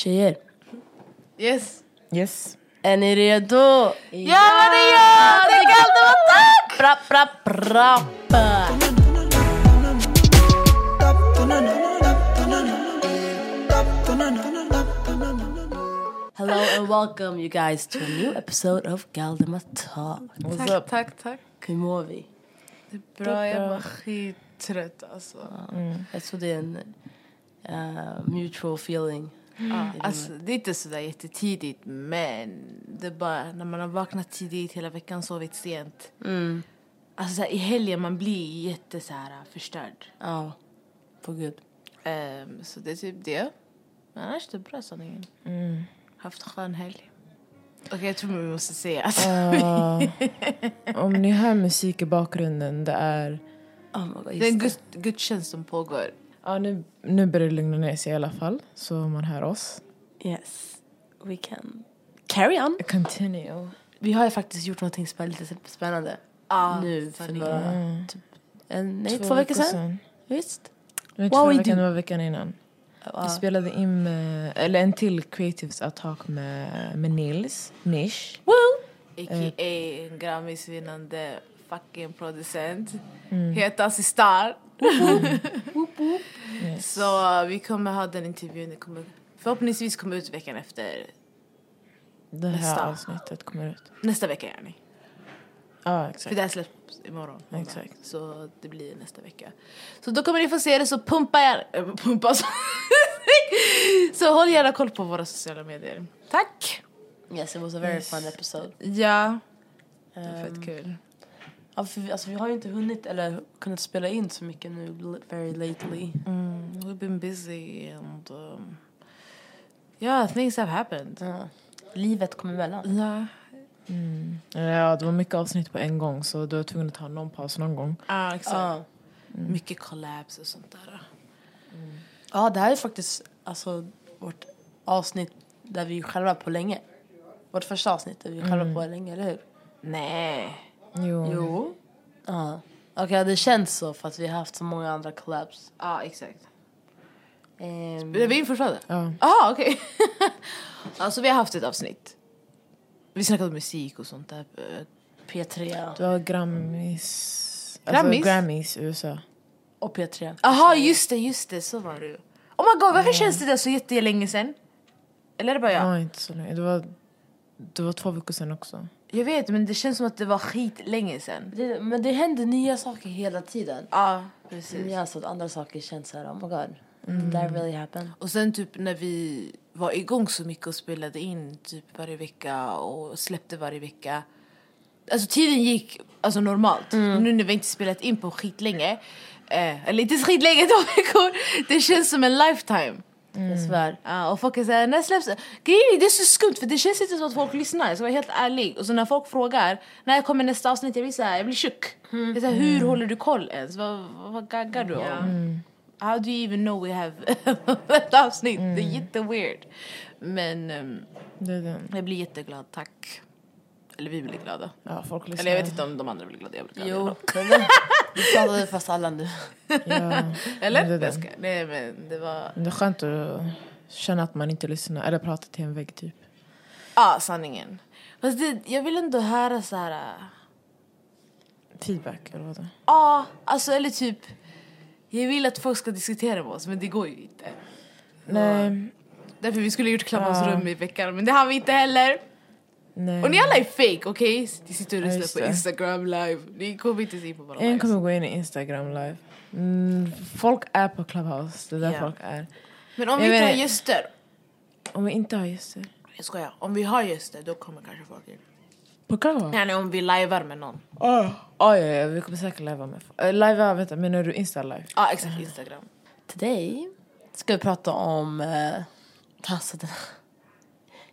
Tjejer, Yes. Yes. är ni redo? Ja men det är jag! Det kan inte vara tack! Bra, bra, bra. Hello and welcome you guys to a new episode of Galdemar Talk. What's Tack, up? tack, tack. Hur mår vi? Det är bra, jag är bara skittrött alltså. Jag tror det är en uh, mutual feeling. Ja, alltså. Det är inte sådär jättetidigt men det är bara när man har vaknat tidigt hela veckan, sovit sent. Mm. Alltså så här, i helgen man blir jätte så här, förstörd. Ja, på gud. Ehm, så det är typ det. Men annars är det bra sanningen. Mm. Haft en skön helg. Okej jag tror vi måste säga att Uh, om ni hör musik i bakgrunden, det är... Oh God, det är en gud, gudstjänst som pågår. Ja, nu, nu börjar det lugna ner sig i alla fall, så man hör oss. Yes, we can carry on. Continue. Vi har ju faktiskt gjort någonting som är lite spännande. Ja, nu för några, Mm. typ, en, nej, två, veckor sedan. Visst? Det var What två do? det var veckan innan. Ja. Vi spelade in med, eller en till Creatives Attack med, med Nils, Nish. Woo! A.k.a. en Grammisvinnande fucking producent. Mm. Heter Sistar. Yes. Så vi kommer ha den intervjun. Det kommer förhoppningsvis komma ut veckan efter. Det här nästa. avsnittet kommer ut. Nästa vecka yani. Ja, För exakt. det här släpps imorgon. Exakt. Så det blir nästa vecka. Så då kommer ni få se det, så pumpa er. Äh, pumpa så. så håll gärna koll på våra sociala medier. Tack! Yes, it was a very Yes. fun episode. Ja. Det var Um, fett kul. Ja, för vi, alltså, vi har ju inte hunnit eller kunnat spela in så mycket nu very lately. Mm, we've been busy and um, yeah, things have happened. Ja. Livet kom emellan. Ja, Mm. Ja, det var mycket avsnitt på en gång, så du var tvungen att ta någon paus någon gång. ah, exakt. Ja. Mycket collabs och sånt där. ja, det här är faktiskt alltså, vårt avsnitt där vi själva på länge. Vårt första avsnitt där vi själva på länge, eller hur? Nej. Jo. Jo. Ja. Okej, det känns så för att vi har haft så många andra collabs. Ja, exakt. Ehm, Det var din första? Ja. Jaha, okej. alltså vi har haft ett avsnitt. Vi snackade om musik och sånt där. P3 Det var Grammys... Grammys? Alltså Grammys i USA. och P3. Jaha, just det, just det, så var det ju. Oh my god, varför känns det där så jättelänge sen? Eller är det bara jag? var inte så länge. Det var, det var två veckor sedan också. Jag vet, men det känns som att det var skit länge sen. Det, men det händer nya saker hela tiden. Ja, precis. Ja, så att andra saker känns så här, oh my god. Did that really happen? Och sen typ när vi var igång så mycket och spelade in typ varje vecka och släppte varje vecka. Alltså tiden gick alltså normalt. Nu när vi inte spelat in på skitlänge, eh, eller inte skitlänge, två veckor, det känns som en lifetime. Jag svär. Ja, och folk är såhär, när släpps det? Grejen är, det är så skumt för det känns inte som att folk lyssnar, jag ska vara helt ärlig. Och så när folk frågar, när kommer nästa avsnitt? Jag blir såhär, jag blir tjock. Jag är hur håller du koll ens? Vad, vad, gaggar du om? How do you even know we have ett avsnitt? Det är jätteweird. Men ehm, Det är den. jag blir jätteglad, tack. Eller vi blir glada. Ja, folk lyssnar. Eller jag vet inte om de andra blir glada, jag blir glad. Jo, vi pratade fast alla nu. Ja. Eller? Det det. Ska, nej men det var, Det är skönt att känna att man inte lyssnar, eller pratar till en vägg typ. ja sanningen. Fast det, jag vill ändå höra så här. äh, Feedback eller vad det Ja, alltså eller typ Jag vill att folk ska diskutera med oss men det går ju inte Nej, Därför vi skulle gjort Klappans Ja. rum i veckan men det har vi inte heller nej. Och ni alla är fake, okej? Ni sitter och lyssnar på. Instagram live Ni kommer inte se på våra En lives kommer gå in i Instagram live. Mm, folk är på Clubhouse, det är där Ja. folk är. Men om Jag vi inte har gäster Om vi inte har gäster. Jag skojar, om vi har gäster då kommer kanske folk in På Clubhouse? Nej, om vi livear med någon Oh. Oh, ja, ja, vi kommer säkert live med folk. Uh, live, vänta, menar du Insta live? Ja exakt, Instagram Today ska vi prata om... Uh,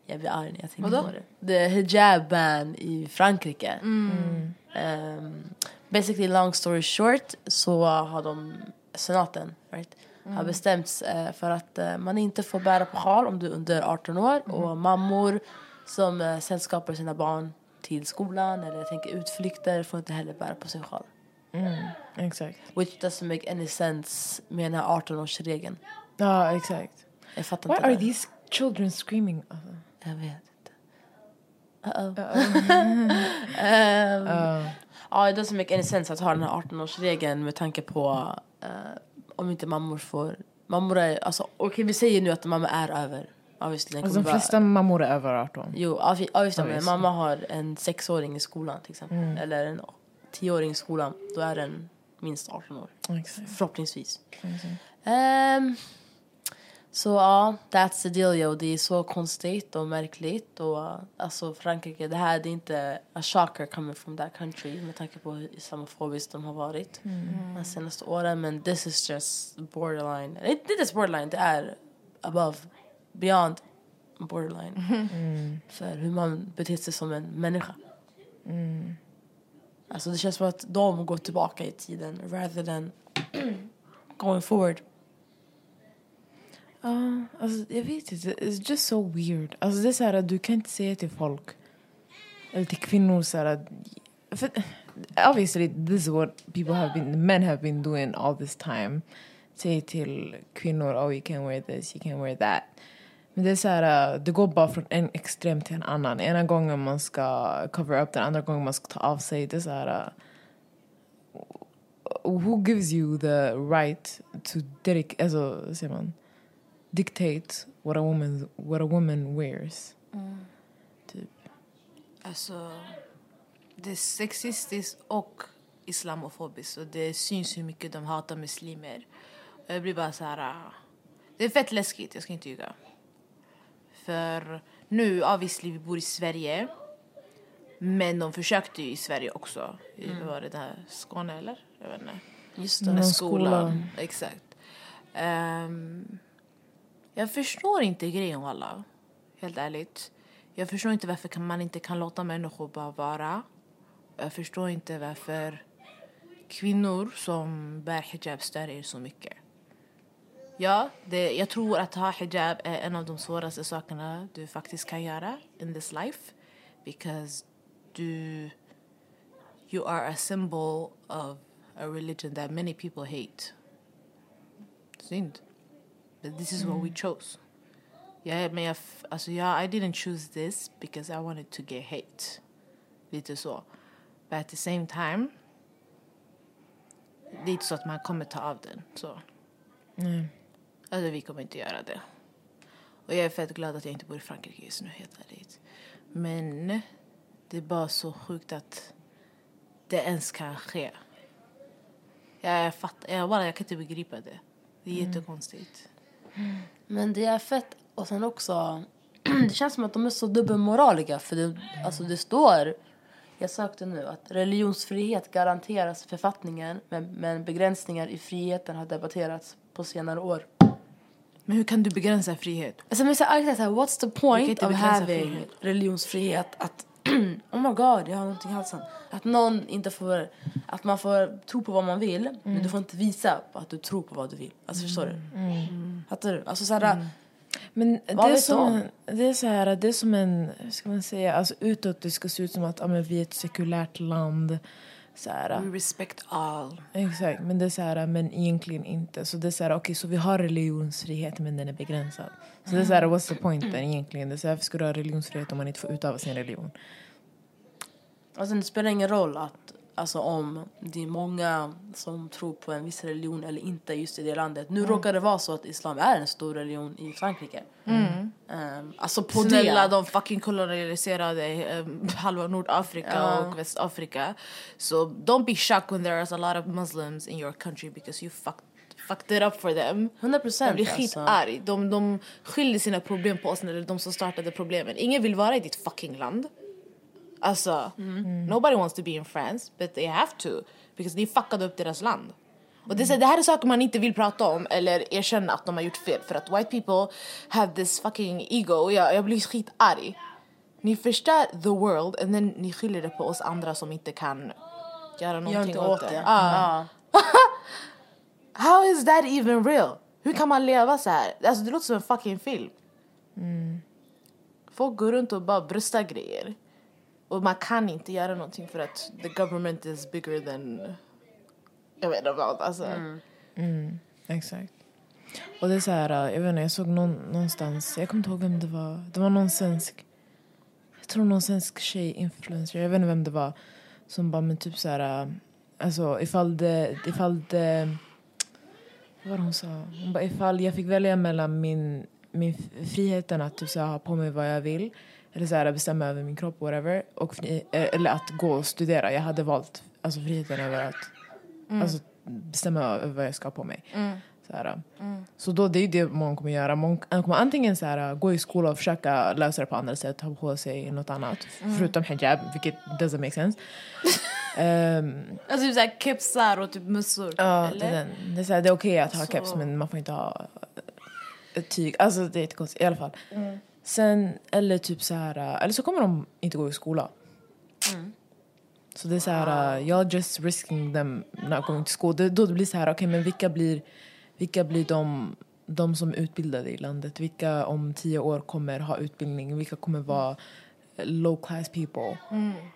jag blir arg när jag tänker Vadå? på det. The hijab ban i Frankrike. Mm. Um, basically long story short så har de senaten right, Mm. har bestämt eh, för att eh, man inte får bära på sjal om du är under 18 år Mm. och mammor som uh, sällskapar sina barn till skolan eller jag tänker utflykter får inte heller bära på sin sjal. Mm, exakt. Which doesn't make any sense med den här 18-årsregeln. Ja, exakt. Jag fattar Why inte are det. these Children screaming. Jag vet inte. Uh-oh. Ehm, Uh, Ja, det doesn't make any sense att ha den här 18-årsregeln med tanke på eh, om inte mammor får... Mammor är... Alltså, okej, vi säger nu att mamma är över. Obviously, alltså, de vara- flesta mammor är över 18. Jo, ja, just det, men Obviously. mamma har en sexåring i skolan till exempel. Mm. Eller en tioåring i skolan. Då är den minst 18 år. Exakt. Förhoppningsvis. exakt. Ehm, så ja, that's the deal yo. Det är så konstigt och märkligt. Och alltså Frankrike, det här det är inte a shocker coming from that country med tanke på hur islamofobiskt de har varit de senaste åren. Men this is just borderline. Det är inte just borderline, det är above, beyond borderline. För hur man beter sig som en människa. Alltså det känns som att de går tillbaka i tiden rather than going forward. Ja, alltså jag vet inte. It's just so weird. Alltså det är så här att du kan inte säga till folk, eller till kvinnor så här att... För, obviously this is what people have been, men have been doing all this time. Säg till kvinnor, oh you can wear this, you can wear that. Men det är så här, uh, det går bara från en extrem till en annan. Ena gången man ska cover up, den andra gången man ska ta av sig. Det är så här... Uh, who gives you the right to dedicate, alltså säger man? Dictate what a woman what a woman wears. Typ. Alltså, det är sexistiskt och islamofobiskt. Och det syns hur mycket de hatar muslimer. Och jag blir bara så här... ah, Det är fett läskigt, jag ska inte ljuga. För nu, obviously, vi bor i Sverige. Men de försökte ju i Sverige också. Vad var det där? Skåne, eller? Jag vet inte. Just det. Skola. skolan. Exakt. Ehm, jag förstår inte grejen wallah. Helt ärligt. Jag förstår inte varför man inte kan låta människor bara vara. Jag förstår inte varför kvinnor som bär hijab stör er så mycket. Ja, det, jag tror att ha hijab är en av de svåraste sakerna du faktiskt kan göra in this life. Because du... You are a symbol of a religion that many people hate. Synd. But this is what we chose. Jag, men jag, alltså jag, I didn't choose this because I wanted to get hate. Lite så. But at the same time, det är inte så att man kommer ta av den. Så. Nej. Alltså vi kommer inte göra det. Och jag är fett glad att jag inte bor i Frankrike just nu, helt ärligt. Men det är bara så sjukt att det ens kan ske. Jag fattar, jag, bara, jag kan inte begripa det. Det är jättekonstigt. Men det är fett. Och sen också, det känns som att de är så dubbelmoraliga. För det, alltså det står, jag sökte nu, att religionsfrihet garanteras i författningen. Men, men begränsningar i friheten har debatterats på senare år. Men hur kan du begränsa frihet? Alltså men så här, exakt så här, what's the point of having frihet. religionsfrihet? Att, oh my god, jag har någonting i halsen. Att någon inte får, att man får tro på vad man vill. Men du får inte visa att du tror på vad du vill. Alltså förstår du? Fattar du? Alltså så här, Men det är, som, det är så här, det är som en, hur ska man säga, alltså utåt det ska se ut som att ja, men vi är ett sekulärt land. Så här, We respect all. Exakt, men det är så här, men egentligen inte. Så det är så här, okej, så vi har religionsfrihet men den är begränsad. Så det är så här, what's the point then egentligen? Det är så här, varför ska du ha religionsfrihet om man inte får utöva sin religion? Alltså det spelar ingen roll att, alltså om det är många som tror på en viss religion eller inte just i det landet. Nu råkar det vara så att islam är en stor religion i Frankrike. Um, alltså på Snälla, det. de fucking kolonialiserade um, halva Nordafrika Ja. och Västafrika. So don't be shocked when there is a lot of Muslims in your country because you fucked, fucked it up for them. 100 Jag procent blir alltså. skitarg. De, de skyller sina problem på oss är de som startade problemen. Ingen vill vara i ditt fucking land. Alltså, nobody wants to be in France, but they have to. Because ni fuckade upp deras land. Och det, är så det här är saker man inte vill prata om eller erkänna att de har gjort fel. För att white people have this fucking ego. Jag, jag blir skitarg. Ni förstör the world and then ni skyller det på oss andra som inte kan göra Gör någonting inte åt det. det. Ah. Ja. How is that even real? Hur kan man leva så här? Alltså det låter som en fucking film. Folk går runt och bara bröstar grejer. Och man kan inte göra någonting för att the government is bigger than... Jag vet inte vad. Alltså. Exakt. Och det är så här, uh, jag vet inte, jag såg någon, någonstans, jag kommer inte ihåg vem det var. Det var någon svensk, jag tror någon svensk tjej, influencer, jag vet inte vem det var. Som bara, men typ så här, uh, alltså ifall det, ifall det, vad var det hon sa? Hon bara, ifall jag fick välja mellan min, min friheten att typ så här, ha på mig vad jag vill, eller så här, bestämma över min kropp, whatever, och fri, eh, eller att gå och studera. Jag hade valt alltså, friheten över att alltså, bestämma över vad jag ska ha på mig. Så, här, så då, det är ju det man kommer göra. Man kommer antingen så här, gå i skola och försöka lösa det på andra sätt, ha på sig något annat, förutom hijab, vilket doesn't make sense. Ehm, Alltså typ såhär kepsar och typ mössor. Ja, det eller? den. det är, så här, det är okej att ha Så. keps men man får inte ha tyg. Alltså det är jättekonstigt i alla fall. Sen, eller typ så här, äh, eller så kommer de inte gå i skola. Så det är så här, uh, you're just risking them not going to school. Det, då det blir så här, okej men vilka blir, vilka blir de, de som är utbildade i landet? Vilka om tio år kommer ha utbildning? Vilka kommer vara low class people?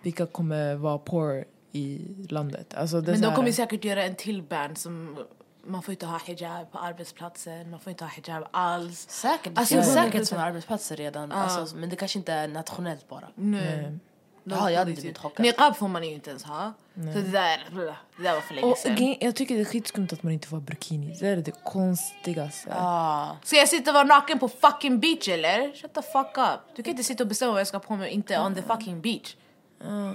Vilka kommer vara poor i landet? Alltså det Men de här- kommer säkert göra en till ban som man får inte ha hijab på arbetsplatsen, man får inte ha hijab alls. Säkert, det Alltså, finns det- säkert sådana arbetsplatser redan. Alltså, men det kanske inte är nationellt bara. Nej. Ja, jag hade inte blivit chockad. Niqab får man ju inte ens ha. Så det där, det där var för länge Och sedan. jag tycker det är skitskumt att man inte får ha burkini. Det är det konstigaste. Ah. Ska jag sitta och vara naken på fucking beach eller? Shut the fuck up. Du kan inte sitta och bestämma vad jag ska ha på mig inte on the fucking beach.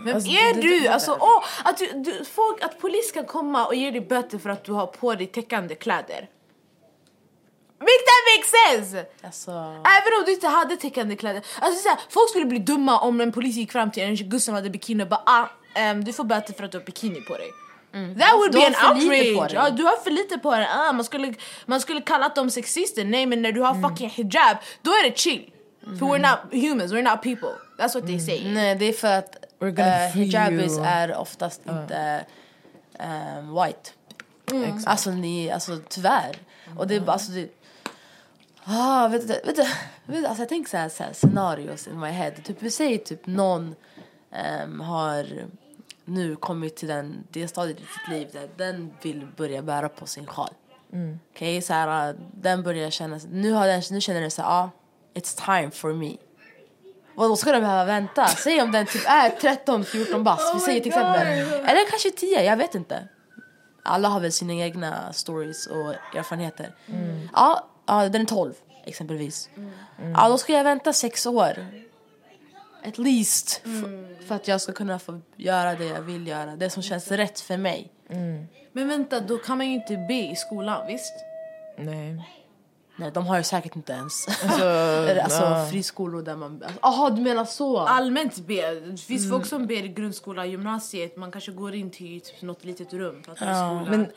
Vem Alltså, är det- du? det- alltså, åh, att, du, du, folk, att polis kan komma och ge dig böter för att du har på dig täckande kläder. Make that make sense! Alltså, Även om du inte hade täckande kläder. Alltså, såhär, folk skulle bli dumma om en polis gick fram till en gubbe som hade bikini och bara ah, ehm, du får böter för att du har bikini på dig. That would Du be an outrage! Ja, du har för lite på dig. Ah, man, skulle, man skulle kalla dem sexister. Nej men när du har fucking hijab, då är det chill. För we're not humans, we're not people. That's what they say. nej, det är för att uh, hijabis är oftast inte ehm, white. Exakt. Alltså, ni, alltså tyvärr. Och det är bara, alltså det... Ah, vet du, vet du, vet du, alltså jag tänker så här, så här scenarios in my head. Typ, vi säger typ någon ehm, har nu kommit till den, det stadiet i sitt liv där den vill börja bära på sin sjal. Okej, så här, den börjar känna, nu, har den, nu känner den så här, ah, it's time for me. Och då ska den behöva vänta. Säg om den typ är 13-14 bast, vi säger till exempel. Eller kanske 10, jag vet inte. Alla har väl sina egna stories och erfarenheter. Ja, ja, den är 12 exempelvis. Ja, då ska jag vänta sex år. At least. f- För att jag ska kunna få göra det jag vill göra. Det som känns rätt för mig. Men vänta, då kan man ju inte be i skolan, visst? Nej. Nej, de har ju säkert inte ens. Alltså, alltså ja. friskolor där man... Jaha, du menar så? Allmänt be. Det finns folk som ber i grundskolan, gymnasiet. Man kanske går in till typ, något litet rum för att skolan. Men äh,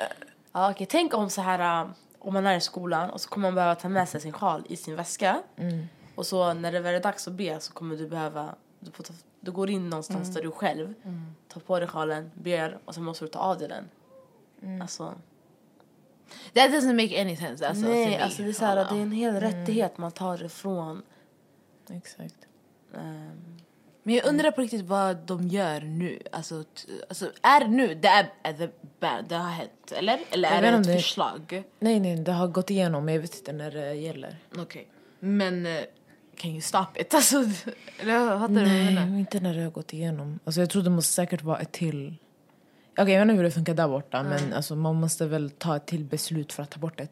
Ja, okej. Tänk om så här, äh, om man är i skolan och så kommer man behöva ta med sig sin sjal i sin väska. Och så när det väl är dags att be så kommer du behöva, du, ta, du går in någonstans där du själv tar på dig sjalen, ber och så måste du ta av dig den. Alltså, That doesn't make any sense. Alltså, nej, alltså det är så här, det är en hel rättighet man tar ifrån. exakt. ehm, Men jag undrar på riktigt vad de gör nu. Alltså, alltså är det nu? Det är, är det, det har hänt, eller? Eller är det ett inte. förslag? Nej, nej, det har gått igenom jag vet inte när det gäller. Okej. Men uh, can you stop it? Alltså, eller fattar du vad jag Nej, menar? men inte när det har gått igenom. Alltså jag tror det måste säkert vara ett till... Okej, jag vet inte hur det funkar där borta men alltså, man måste väl ta ett till beslut för att ta bort det.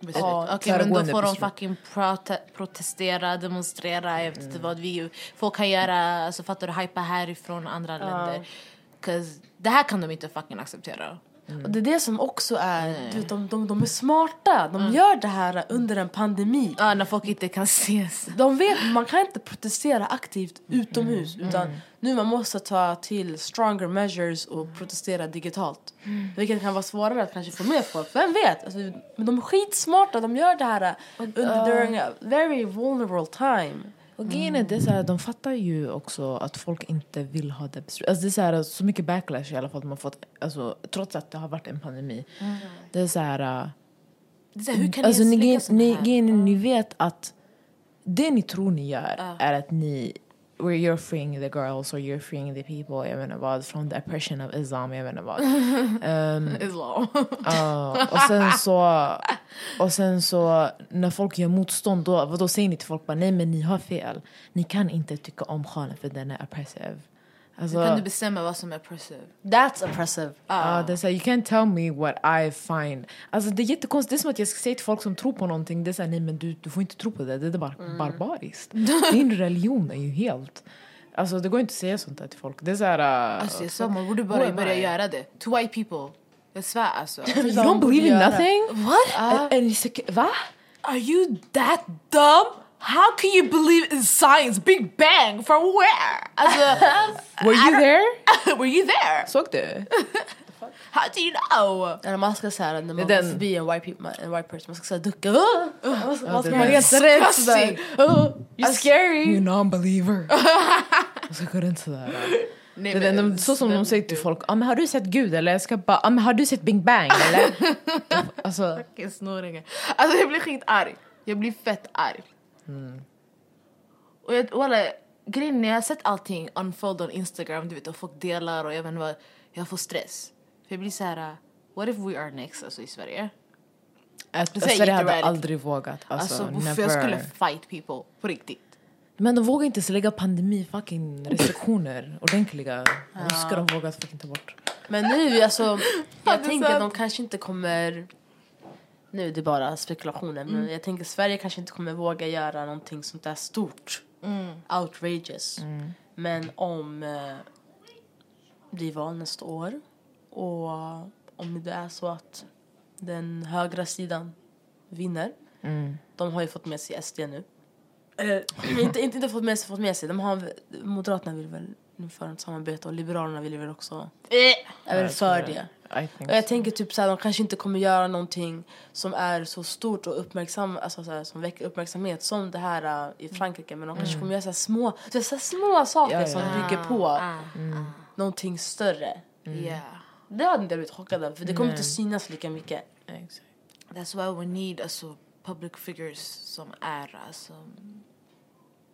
Beslut. Ja, Okej, men då får de fucking prote protestera, demonstrera, jag vet inte vad vi folk kan göra, alltså fattar du, hypa härifrån andra länder. 'Cause det här kan de inte fucking acceptera. Och det är det som också är, du vet, de, de, de är smarta. De gör det här under en pandemi. Ja, när folk inte kan ses. De vet, man kan inte protestera aktivt utomhus utan nu man måste ta till stronger measures och protestera digitalt. Vilket kan vara svårare att kanske få med folk, vem vet? Alltså, men de är skitsmarta, de gör det här under, during a very vulnerable time. Och grejen är, det är så här, de fattar ju också att folk inte vill ha det beslutet. Alltså det är så, här, så mycket backlash i alla fall har fått, alltså, trots att det har varit en pandemi. Det är så här... äh, Det är så här, hur kan ni alltså, ni, ni, ni, ni vet att det ni tror ni gör är att ni where you're freeing the girls or you're freeing the people, jag inte vad, from the oppression of Islam, jag vet inte vad. Um, Islam. Ja, och sen så och sen så när folk gör motstånd då, då säger ni till folk bara nej men ni har fel. Ni kan inte tycka om sjalen för den är oppressive. Alltså, kan du bestämma vad som är oppressive? That's oppressive. ja, det är så här, you can't tell me what I find. Alltså det är jättekonstigt, det är som att jag ska säga till folk som tror på någonting, det är såhär nej men du, du får inte tro på det, det är bara barbariskt. Din religion är ju helt Alltså det går inte att säga sånt där till folk. Det är såhär... Uh, Alltså, jag sa, man borde bara börja göra det. To white people. Jag svär alltså. you don't believe in nothing? What? And, and va? Are you that dumb? How can you believe in science? Big bang from where? Alltså, Were you there? were you there? Såg du? How do you know? Eller man ska säga när man Den- går förbi en white, people, en white person, man ska säga ducka. Uh, man ska, man ska vara helt rädd sådär. Uh, you're scary. You non-believer. Så går det inte sådär. Nej, Det är den, så som de säger till folk, ah, men har du sett Gud eller? Jag ska bara, ah, men har du sett Big Bang eller? alltså, Fucking snoringar. Alltså jag blir skitarg. Jag blir fett arg. Och jag, walla, grejen är, när jag har sett allting unfold on Instagram, du vet, och folk delar och jag vet inte vad, jag får stress. För jag blir så här, what if we are next alltså i Sverige? att Sverige hade aldrig vågat. Alltså, Alltså, never. jag skulle fight people, på riktigt. Men de vågar inte ens lägga pandemi fucking restriktioner ordentliga. Då ska de våga fucking ta bort. Men nu, alltså, jag tänker att de kanske inte kommer... Nu är det bara spekulationer, men jag tänker Sverige kanske inte kommer våga göra någonting sånt där stort. Outrageous. Men om eh, det blir val nästa år och om det är så att den högra sidan vinner. De har ju fått med sig SD nu. Eller inte, inte, inte fått med sig, fått med sig. De har, Moderaterna vill väl införa ett samarbete och Liberalerna vill väl också är väl för det. Och jag so. tänker typ såhär, de kanske inte kommer göra någonting som är så stort och uppmärksam, alltså såhär, som väcker uppmärksamhet som det här uh, i Frankrike. Men de kanske kommer göra såhär små, så här små saker Ja, ja. som bygger på någonting större. Yeah. Det hade inte jag blivit chockad av för det kommer inte synas lika mycket. Exakt. That's why we need alltså, public figures som är alltså,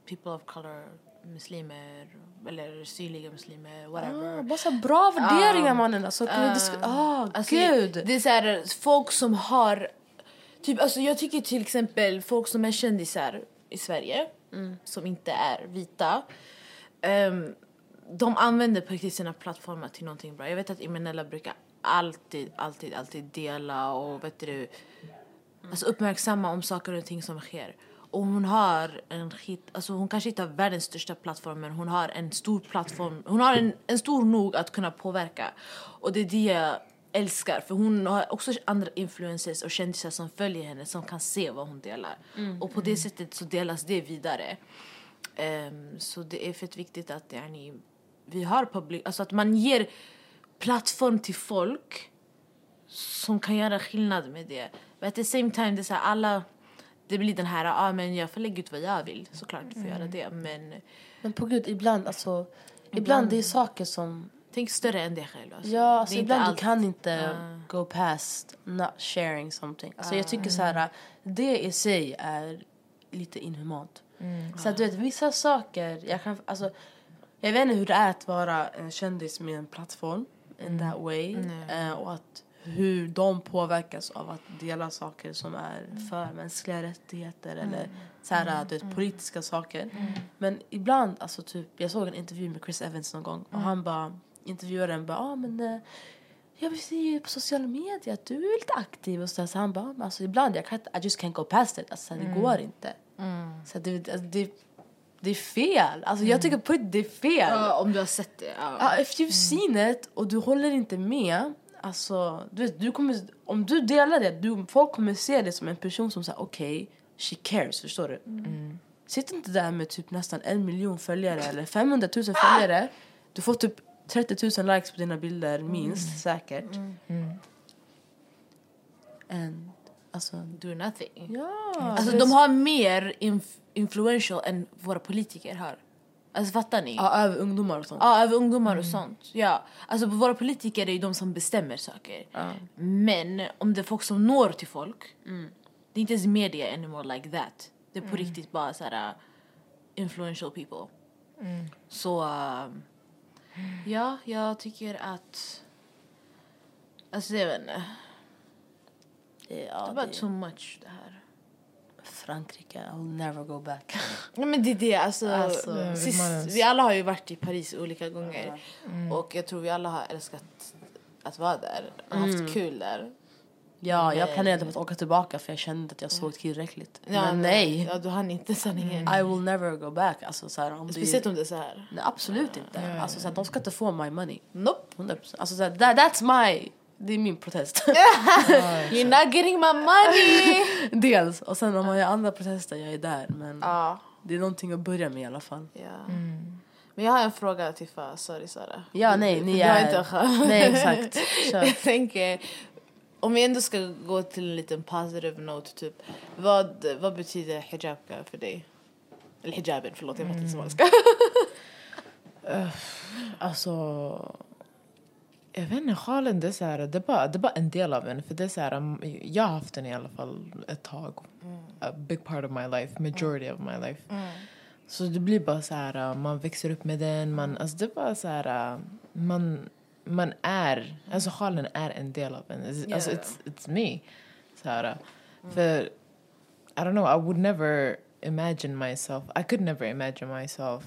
people of color, muslimer eller syrliga muslimer, whatever. Ah, bara så här bra värderingar mannen. Alltså, disk- ah, Alltså, gud. Det är så här, folk som har... Typ, alltså jag tycker till exempel folk som är kändisar i Sverige, som inte är vita, ehm, de använder på riktigt sina plattformar till någonting bra. Jag vet att Imenella brukar alltid, alltid, alltid dela och vet du, alltså uppmärksamma om saker och ting som sker. Och hon har en skit, alltså hon kanske inte har världens största plattform men hon har en stor plattform, hon har en, en stor nog att kunna påverka. Och det är det jag älskar för hon har också andra influencers och kändisar som följer henne som kan se vad hon delar. Och på det sättet så delas det vidare. Ehm, så det är fett viktigt att yani, vi har public, alltså att man ger plattform till folk som kan göra skillnad med det. Men at the same time, det är så här, alla, det blir den här, ah, men jag får lägga ut vad jag vill, såklart får göra det. Men Men på gud, ibland alltså. Ibland det är saker som tänk större än dig själv. Alltså. Ja, alltså ibland allt. du kan inte go past not sharing something. Alltså jag tycker så här, det i sig är lite inhumant. Så att du vet, vissa saker, jag kan, alltså, jag vet inte hur det är att vara en kändis med en plattform in that way. Eh, och att hur de påverkas av att dela saker som är för mänskliga rättigheter eller så här, du vet, politiska saker. Men ibland, alltså typ, jag såg en intervju med Chris Evans någon gång och han bara, intervjuaren bara, ah, men eh, jag ser ju på sociala medier att du är lite aktiv och så, där. så han bara, men alltså ibland jag kan I just can't go past it, alltså det går inte. Så det, alltså, det, det är fel, alltså jag tycker på det är fel. Ja, om du har sett det. Ja. Ja, if you've seen it och du håller inte med, alltså, du vet, du kommer, om du delar det, du, folk kommer se det som en person som säger okej, she cares, förstår du? Sitt inte där med typ nästan en miljon följare eller 500 000 följare, du får typ 30 000 likes på dina bilder minst säkert. And, alltså, Do nothing. ja. Alltså de har mer inf- influential än våra politiker har. Alltså fattar ni? ja, över ungdomar och sånt. Ja, över ungdomar och sånt. Ja. Alltså våra politiker är ju de som bestämmer saker. Men om det är folk som når till folk, det är inte ens media anymore like that. Det är på riktigt bara så här uh, influential people. Så um, ja, jag tycker att... Alltså jag vet inte. Det, Det ja, var det, too much det här. Frankrike, I'll never go back. Nej men det är det, alltså, Alltså, Ja, sist, vi alla har ju varit i Paris olika gånger och jag tror vi alla har älskat att vara där och haft kul där. ja, jag Men- planerade på att åka tillbaka för jag kände att jag såg tillräckligt. Ja, men nej, Ja, du hann inte sanningen. I will never go back. Alltså, så här, om det, Speciellt om det är så här. nej, absolut inte. Alltså, så här, de ska inte få my money. Nope. 100%. Alltså, så här, that, that's my... Det är min protest. You're not getting my money! Dels. Och sen om man gör andra protester, jag är där. Men ja. det är någonting att börja med i alla fall. ja. Men jag har en fråga till Fa. Sorry Sara. Ja, nej, ni är... inte. Nej, exakt. Kör. Jag tänker, om vi ändå ska gå till en liten positive note, typ. Vad, vad betyder hijabka för dig? Eller hijaben, förlåt jag pratar inte somaliska. Alltså... Jag vet inte, sjalen det är, så här, det, är bara, det är bara en del av en. För det är så här, um, jag har haft den i alla fall ett tag. A big part of my life, majority of my life. Så det blir bara så här, uh, man växer upp med den. Man, alltså det är bara så här, man, man är, alltså sjalen är en del av en. It's, Alltså Yeah. it's, it's me. Så här, För, I don't know, I would never imagine myself, I could never imagine myself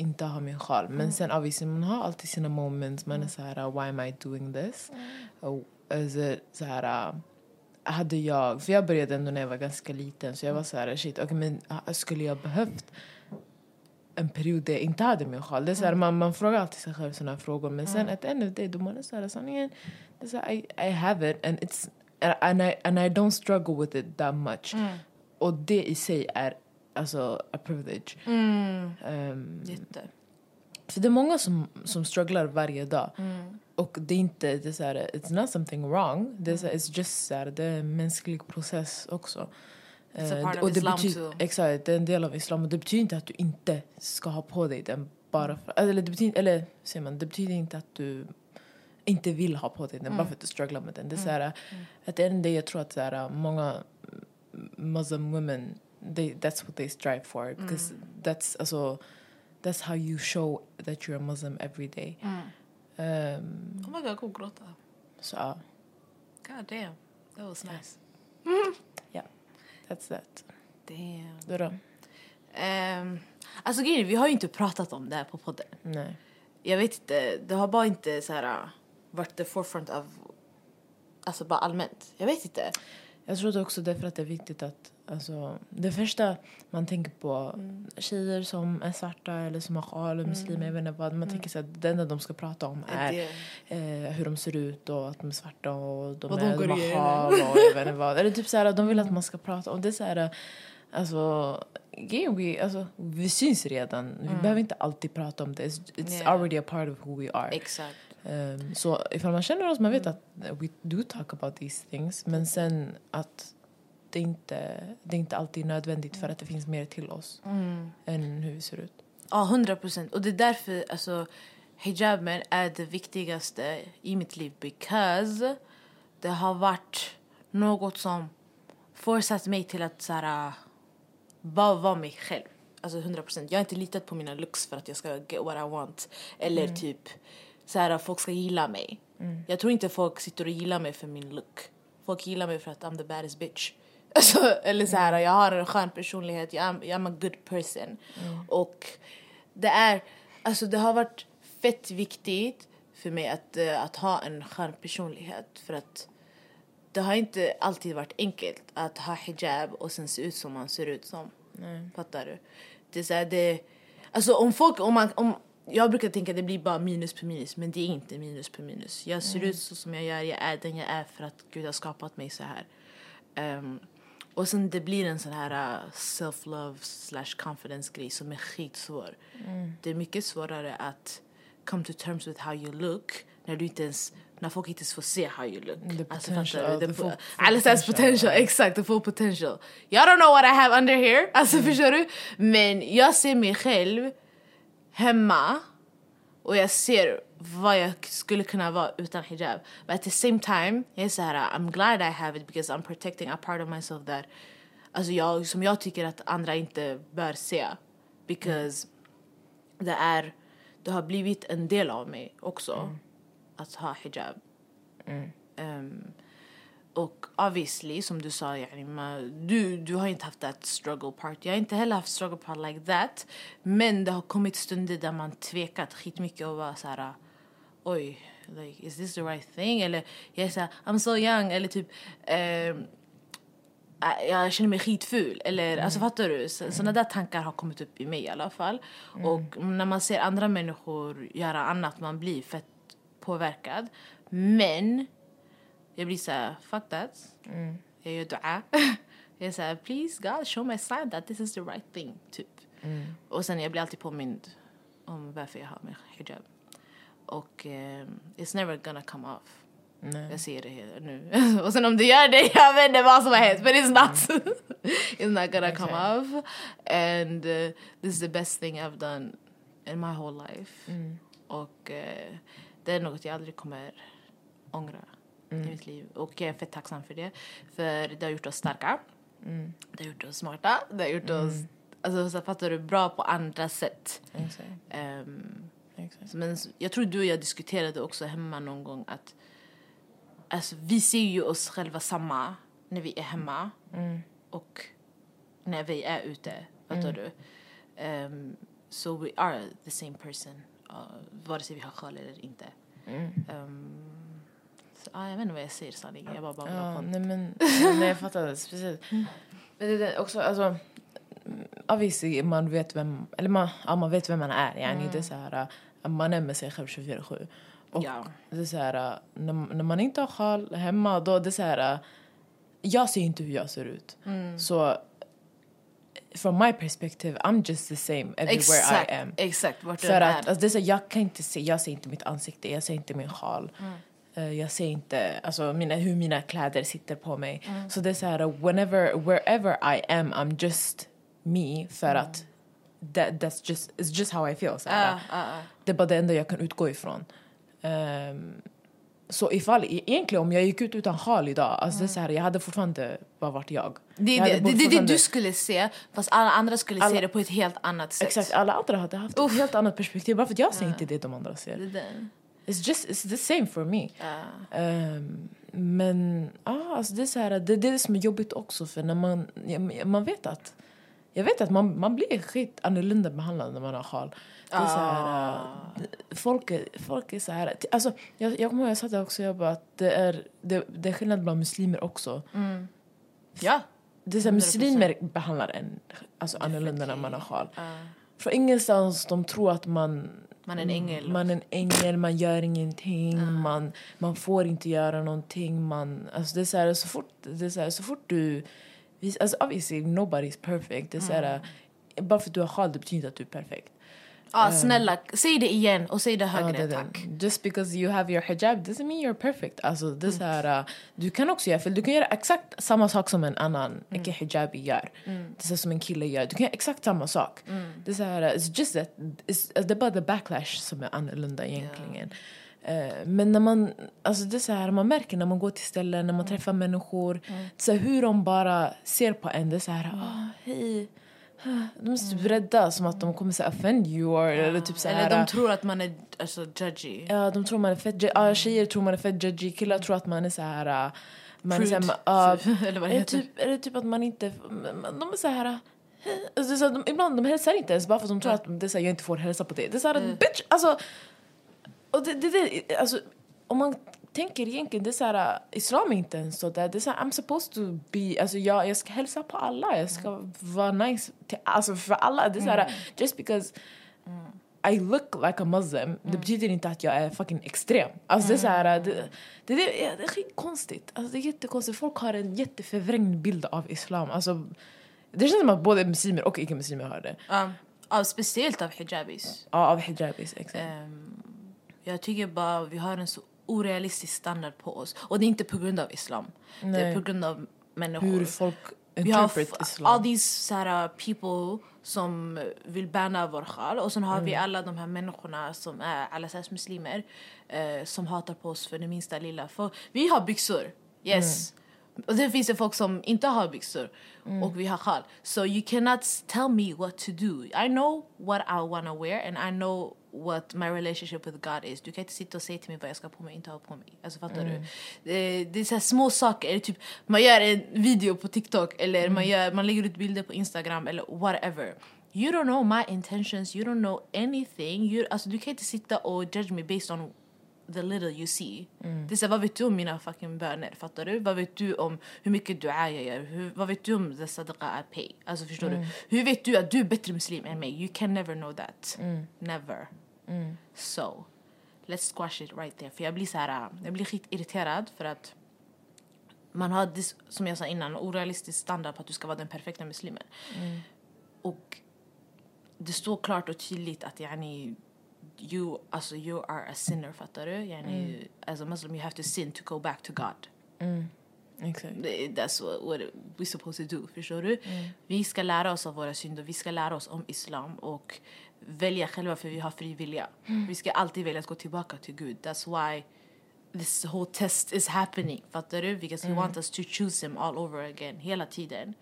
inte ha min sjal. Men sen obviously, man har alltid sina moments. Man är så här, why am I doing this? Och, alltså, så här, hade jag, för jag började ändå när jag var ganska liten. Så jag var så här, shit, okay, men uh, skulle jag behövt en period där jag inte hade min sjal? Det är så här, man, man frågar alltid sig själv här frågor. Men sen at the end of the day, då man är så här, sanningen, det är så här, I, I have it and it's, and I, and I don't struggle with it that much. Och det i sig är alltså a privilege. Mm. Um, Jätte. för det är många som, som strugglar varje dag. Och det är inte, det är så här, it's not something wrong. Det är, så här, it's just så här, det är en mänsklig process också. It's a Eh, part of och det Islam betyder. Exakt, det är en del av islam. Och det betyder inte att du inte ska ha på dig den bara för, eller det betyder, eller säger man, det betyder inte att du inte vill ha på dig den bara för att du strugglar med den. Det är så här, att det är en jag tror att så här, många Muslim women, they, that's what they strive for. Because that's, alltså, that's how you show that you're a Muslim every day. Um, Oh my god, jag kommer gråta. så ja, God damn, that was nice. that's that. Damn. Du då? Um, alltså grejen vi har ju inte pratat om det här på podden. Nej. Jag vet inte, det har bara inte så här uh, varit the forefront av, alltså bara allmänt. Jag vet inte. Jag tror också därför att det är viktigt att Alltså, det första man tänker på tjejer som är svarta eller som har sjal eller muslimer, jag vet inte vad. Man tänker så att det enda de ska prata om är eh, hur de ser ut och att de är svarta och de, Vad är, de de har sjal och jag vet inte vad. Eller typ så här, de vill att man ska prata om det. är Så här, alltså, grejen, we, alltså, vi syns redan. Vi behöver inte alltid prata om det. It's, it's Yeah. already a part of who we are. Exakt. Um, så ifall man känner oss, man vet att we do talk about these things. Men sen att det inte det är inte alltid nödvändigt för att det finns mer till oss än hur vi ser ut. Ja, hundra procent. Och det är därför alltså, hijaben är det viktigaste i mitt liv. Because det har varit något som forcat mig till att så här, bara vara mig själv. Alltså 100 procent. Jag har inte litat på mina looks för att jag ska get what I want. Eller typ så här, folk ska gilla mig. Jag tror inte folk sitter och gillar mig för min look. Folk gillar mig för att I'm the baddest bitch. Alltså, eller så här, jag har en skön personlighet, jag är, a good person. Och det är, alltså det har varit fett viktigt för mig att, eh, att ha en skön personlighet. För att det har inte alltid varit enkelt att ha hijab och sen se ut som man ser ut som. Fattar du? Det är så här, det, alltså om folk, om man, om, jag brukar tänka att det blir bara minus på minus, men det är inte minus på minus. Jag ser ut så som jag gör, jag är den jag är för att Gud har skapat mig så här. Ehm, och sen det blir en sån här uh, self-love slash confidence grej som är skitsvår. Det är mycket svårare att come to terms with how you look när du inte ens när folk inte ens får se how you look. The Alltså, potential, fattar du? the po- has potential. exakt, the full potential. Jag don't know what I have under here, alltså förstår du? Men jag ser mig själv hemma och jag ser vad jag skulle kunna vara utan hijab. But at the same time, jag är så här, I'm glad I have it because I'm protecting a part of myself that alltså jag, som jag tycker att andra inte bör se. Because det är, det har blivit en del av mig också. Att ha hijab. Ehm, och obviously, som du sa, yani, ma- du, du har inte haft that struggle part. Jag har inte heller haft struggle part like that. Men det har kommit stunder där man tvekat skitmycket och var så här, oj, like, is this the right thing? Eller jag är så här, I'm so young. Eller typ, äh, jag känner mig skitful. Eller, alltså fattar du? Så, Såna där tankar har kommit upp i mig i alla fall. Och när man ser andra människor göra annat, man blir fett påverkad. Men jag blir såhär, fuck that. Jag gör dua. jag är såhär, please God show a sign that this is the right thing. Typ. Och sen jag blir alltid påmind om varför jag har min hijab. Och ehm, it's never gonna come off. Nej. Jag ser det här nu. och sen om du gör det, jag vet inte vad som har hänt. Men it's not. it's not gonna come off. And uh, this is the best thing I've done in my whole life. Och eh, det är något jag aldrig kommer ångra i mitt liv. Och jag är fett tacksam för det. För det har gjort oss starka. Det har gjort oss smarta. Det har gjort oss, alltså så fattar du, bra på andra sätt. Exakt. Exakt. men jag tror du och jag diskuterade också hemma någon gång att alltså, vi ser ju oss själva samma när vi är hemma och när vi är ute. Fattar du? Um, so we are the same person. Uh, vare sig vi har sjal eller inte. Um, så, ah, jag vet inte vad jag säger sanningen. Jag bara babblar Ja, nej men nej, jag fattar det, speciellt. Men det, är också, alltså, mm, obviously man vet vem, eller man, ja, man vet vem man är. Det är så här, man är med sig själv 24-7. Och Ja. det är så här, när, när man inte har sjal hemma, då det är så här, jag ser inte hur jag ser ut. Så from my perspective, I'm just the same everywhere Exakt, I am. exakt. Vart För att alltså, det är så, jag kan inte se, jag ser inte mitt ansikte, jag ser inte min sjal. Eh, jag ser inte alltså, mina, hur mina kläder sitter på mig. Så det är så här, whenever, wherever I am, I'm just me. För att that, that's just, it's just how I feel. Så. Ah, ah, ah. Det är bara det enda jag kan utgå ifrån. Ehm, så ifall, egentligen om jag gick ut utan sjal idag, alltså det är så här, jag hade fortfarande bara varit jag. Det är det, det, det, det du skulle se, fast alla andra skulle Alla- se det på ett helt annat sätt. Exakt, alla andra hade haft ett helt annat perspektiv. Bara för att jag ser inte det de andra ser. Det. It's just it's the same for me. Ehm, men ah, alltså det, är så här, det är det som är jobbigt också för när man, man vet att jag vet att man, man blir skit annorlunda behandlad när man har sjal. Det är så här, äh, folk, är, folk är så här... Alltså, jag, jag kommer ihåg, jag sa det också, jag bara att det är, det, det är skillnad bland muslimer också. Ja. Det är så här, muslimer behandlar en alltså, annorlunda när man har sjal. Ja. Från ingenstans de tror att man Man är en ängel. man är en ängel, man gör ingenting, man, man får inte göra någonting. Man, alltså det är så, här, så, fort, det är så, här, så fort du... Alltså obviously nobody's perfect. Det är så här, Bara för att du har sjal det betyder inte att du är perfekt. Ja, snälla, säg det igen och säg det Ja, högre, är det. tack. Just because you have your hijab doesn't mean you're perfect. Alltså, det så här, uh, du kan också göra fel. Du kan göra exakt samma sak som en annan icke-hijabi gör. Det är som en kille gör. Du kan göra exakt samma sak. Det är här, uh, it's just that, it's, det är bara the backlash som är annorlunda egentligen. Eh, men när man, alltså det är så här, man märker när man går till ställen, när man träffar människor, är så hur de bara ser på en. Det är så här, ah, hej. De är så typ rädda, som att de kommer så här offend you. Or, eller typ så här, Eller de tror att man är alltså, judgy. Ja, de tror man är fett ja, Tjejer tror man är fett judgy, killar tror att man är så här... äh, Man är så här Prude. ja, Eller vad det heter. typ, eller typ att man inte... De är så här... äh, Alltså, så här, de, ibland de hälsar inte ens bara för att de tror att det är så här, jag inte får hälsa på det. Det är så här, bitch! Alltså, och det, det, det, alltså, om man tänker egentligen, det är så här, äh, islam är inte ens så där. Det är så här, I'm supposed to be, alltså jag, jag ska hälsa på alla, jag ska vara nice till, alltså för alla. Det är så här, just because I look like a muslim, det betyder inte att jag är fucking extrem. Alltså det är så här, det, det, det, ja, det är skitkonstigt. Alltså det är jättekonstigt. Folk har en jätteförvrängd bild av islam. Alltså, det känns som att både muslimer och icke-muslimer har det. Ja, ja, speciellt av hijabis. Ja, av hijabis, exakt. Ehm, jag tycker bara vi har en så orealistisk standard på oss. Och det är inte på grund av islam. Det är Nej. på grund av människor. Hur folk vi har interpret islam. all these såhär, people som vill banna vår själ och sen har vi Mm. alla de här människorna som är alla slags muslimer eh, som hatar på oss för det minsta lilla. För vi har byxor, yes. Mm. Och sen finns det folk som inte har byxor och vi har sjal. So you cannot tell me what to do. I know what I wanna wear and I know what my relationship with God is. Du kan inte sitta och säga till mig vad jag ska ha på mig inte ha på mig. Alltså fattar du? Det, det är så små saker. Eller typ, man gör en video på TikTok eller man, gör, man lägger ut bilder på Instagram eller whatever. You don't know my intentions, you don't know anything. You, alltså, du kan inte sitta och judge me based on the little you see. Det är så, vad vet du om mina fucking böner? Fattar du? Vad vet du om hur mycket dua jag gör? Hur, vad vet du om the sadaqa I pay? Alltså förstår du? Hur vet du att du är bättre muslim än mig? You can never know that. Never. So, let's squash it right there. För jag blir så här, jag blir skitirriterad för att man har, dis- som jag sa innan, orealistisk standard på att du ska vara den perfekta muslimen. Och det står klart och tydligt att yani, you, alltså, you are a sinner, fattar du? Yani, As a Muslim you have to sin to go back to God. Exakt. Det- That's what, what we're supposed to do, förstår du? Vi ska lära oss av våra synder, vi ska lära oss om islam och välja själva för vi har fri vilja. Vi ska alltid välja att gå tillbaka till Gud. That's why this whole test is happening, fattar du? Because he wants us to choose him all over again, hela tiden.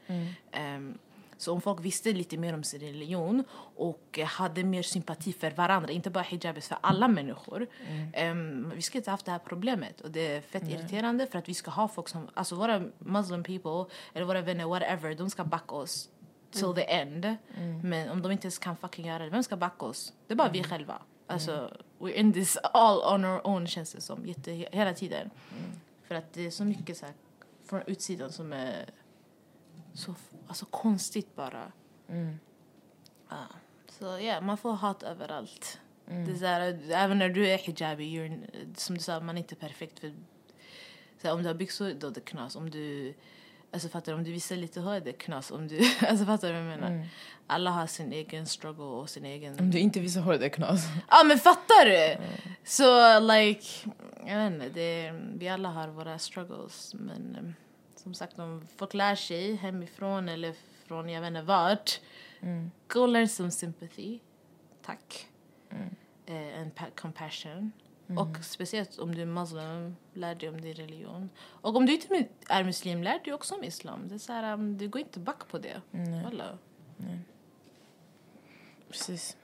Ehm, så om folk visste lite mer om sin religion och hade mer sympati för varandra, inte bara hijabis, för alla människor. ehm, vi skulle inte haft det här problemet. Och det är fett irriterande för att vi ska ha folk som, alltså våra muslim people, eller våra vänner, whatever, de ska backa oss till the end. Men om de inte ens kan fucking göra det, vem ska backa oss? Det är bara vi själva. Alltså, we're in this all on our own känns det som, jätte, hela tiden. För att det är så mycket så här, från utsidan som är så alltså, konstigt bara. Ja. Så ja, man får hat överallt. Det är så här, även när du är hijabi, you're, som du sa, man är inte perfekt. För, så här, om du har byxor, då är det knas. Om du, alltså, fattar du, om du visar lite hår, det är knas. Om du, alltså, fattar du vad jag menar? Alla har sin egen struggle och sin egen... Om du inte visar det är knas. Ja men fattar du? Så like, jag vet inte, det, vi alla har våra struggles. Men um, som sagt om folk lär sig hemifrån eller från jag vet inte vart. Go learn some sympathy. Tack. Eh, and pa- compassion. Och speciellt om du är muslim, lär dig om din religion. Och om du inte är muslim, lär dig också om islam. Det är så här, um, du går inte back på det. Walla. Precis.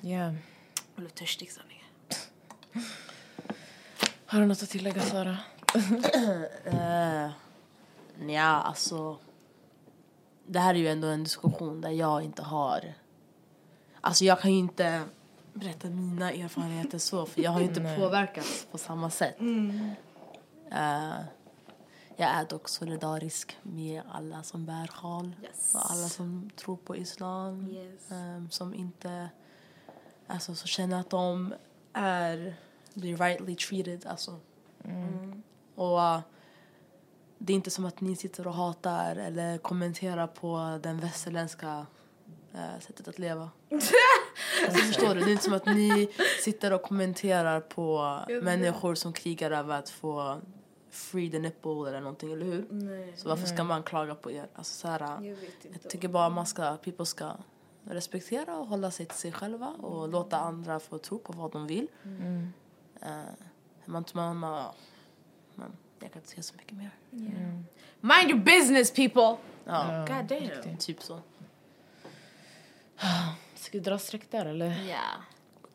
Ja. Jag blev törstig sanningen. Har du något att tillägga, Sara? Uh, ja, alltså... Det här är ju ändå en diskussion där jag inte har... Alltså jag kan ju inte berätta mina erfarenheter så, för jag har ju inte Nej. påverkats på samma sätt. Eh, jag är dock solidarisk med alla som bär sjal Yes. och alla som tror på islam. Yes. ehm, som inte... Alltså, så känner att de är... Blir rightly treated, alltså. Mm. Och uh, det är inte som att ni sitter och hatar eller kommenterar på den västerländska eh, sättet att leva. alltså, förstår du? Det är inte som att ni sitter och kommenterar på människor som krigar över att få free the nipple eller någonting, eller hur? Nej, Så varför ska man klaga på er? Alltså, så här, jag vet inte. jag tycker bara man ska, people ska respektera och hålla sig till sig själva och låta andra få tro på vad de vill. Mm. Eh, man, man, man, men jag kan inte säga så mycket mer. Mind your business people! Ja, God damn. typ så. Ska vi dra streck där, eller? Ja.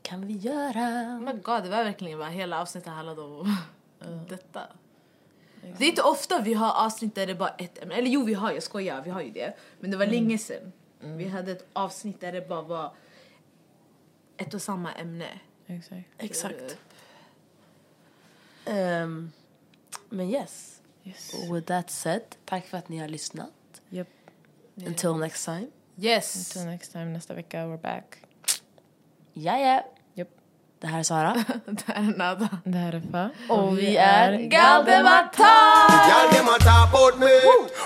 Kan vi göra? Oh my god, det var verkligen vad hela avsnittet handlade om. Detta. Det är inte ofta vi har avsnitt där det är bara ett ämne. Eller jo, vi har jag skojar, vi har ju det. Men det var länge sedan. Vi hade ett avsnitt där det bara var ett och samma ämne. Exakt. Exakt. Ehm, men yes. Yes. With that said, tack för att ni har lyssnat. Yep. Until next time. Yes! Until next time, nästa vecka, we're back. Ja, ja. Yep. Det här är Sara. det här är nada. Det här är Fa. Och vi är Galdemata! Y'all them a talk about me.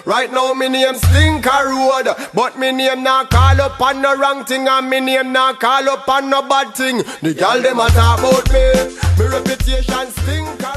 Right now me name Slinker Road, but me name not call up on no wrong thing, and me name not call up on no bad thing. The y'all them a talk about me. Me reputation Slinker